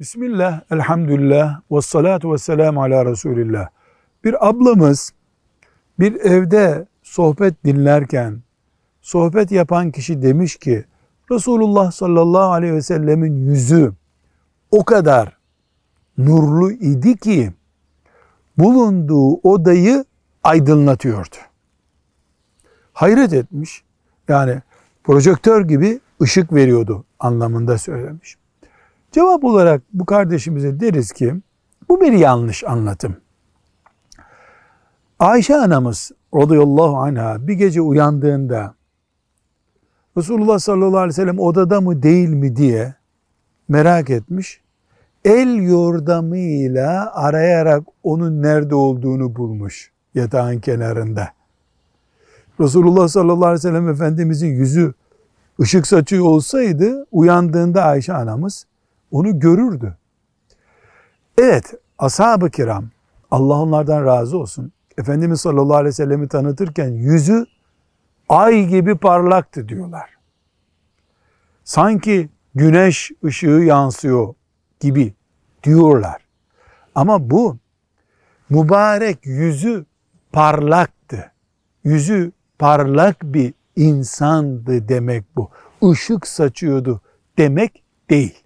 Bismillah, elhamdülillah, ve salatu ve selamu ala Resulillah. Bir ablamız bir evde sohbet dinlerken sohbet yapan kişi demiş ki Resulullah sallallahu aleyhi ve sellemin yüzü o kadar nurlu idi ki bulunduğu odayı aydınlatıyordu. Hayret etmiş. Yani projektör gibi ışık veriyordu anlamında söylemiş. Cevap olarak bu kardeşimize deriz ki bu bir yanlış anlatım. Ayşe anamız radıyallahu anha bir gece uyandığında Resulullah sallallahu aleyhi ve sellem odada mı değil mi diye merak etmiş. El yordamıyla arayarak onun nerede olduğunu bulmuş yatağın kenarında. Resulullah sallallahu aleyhi ve sellem Efendimizin yüzü ışık saçıyor olsaydı uyandığında Ayşe anamız onu görürdü. Evet ashab-ı kiram Allah onlardan razı olsun. Efendimiz sallallahu aleyhi ve sellemi tanıtırken yüzü ay gibi parlaktı diyorlar. Sanki güneş ışığı yansıyor gibi diyorlar. Ama bu mübarek yüzü parlaktı. Yüzü parlak bir insandı demek bu. Işık saçıyordu demek değil.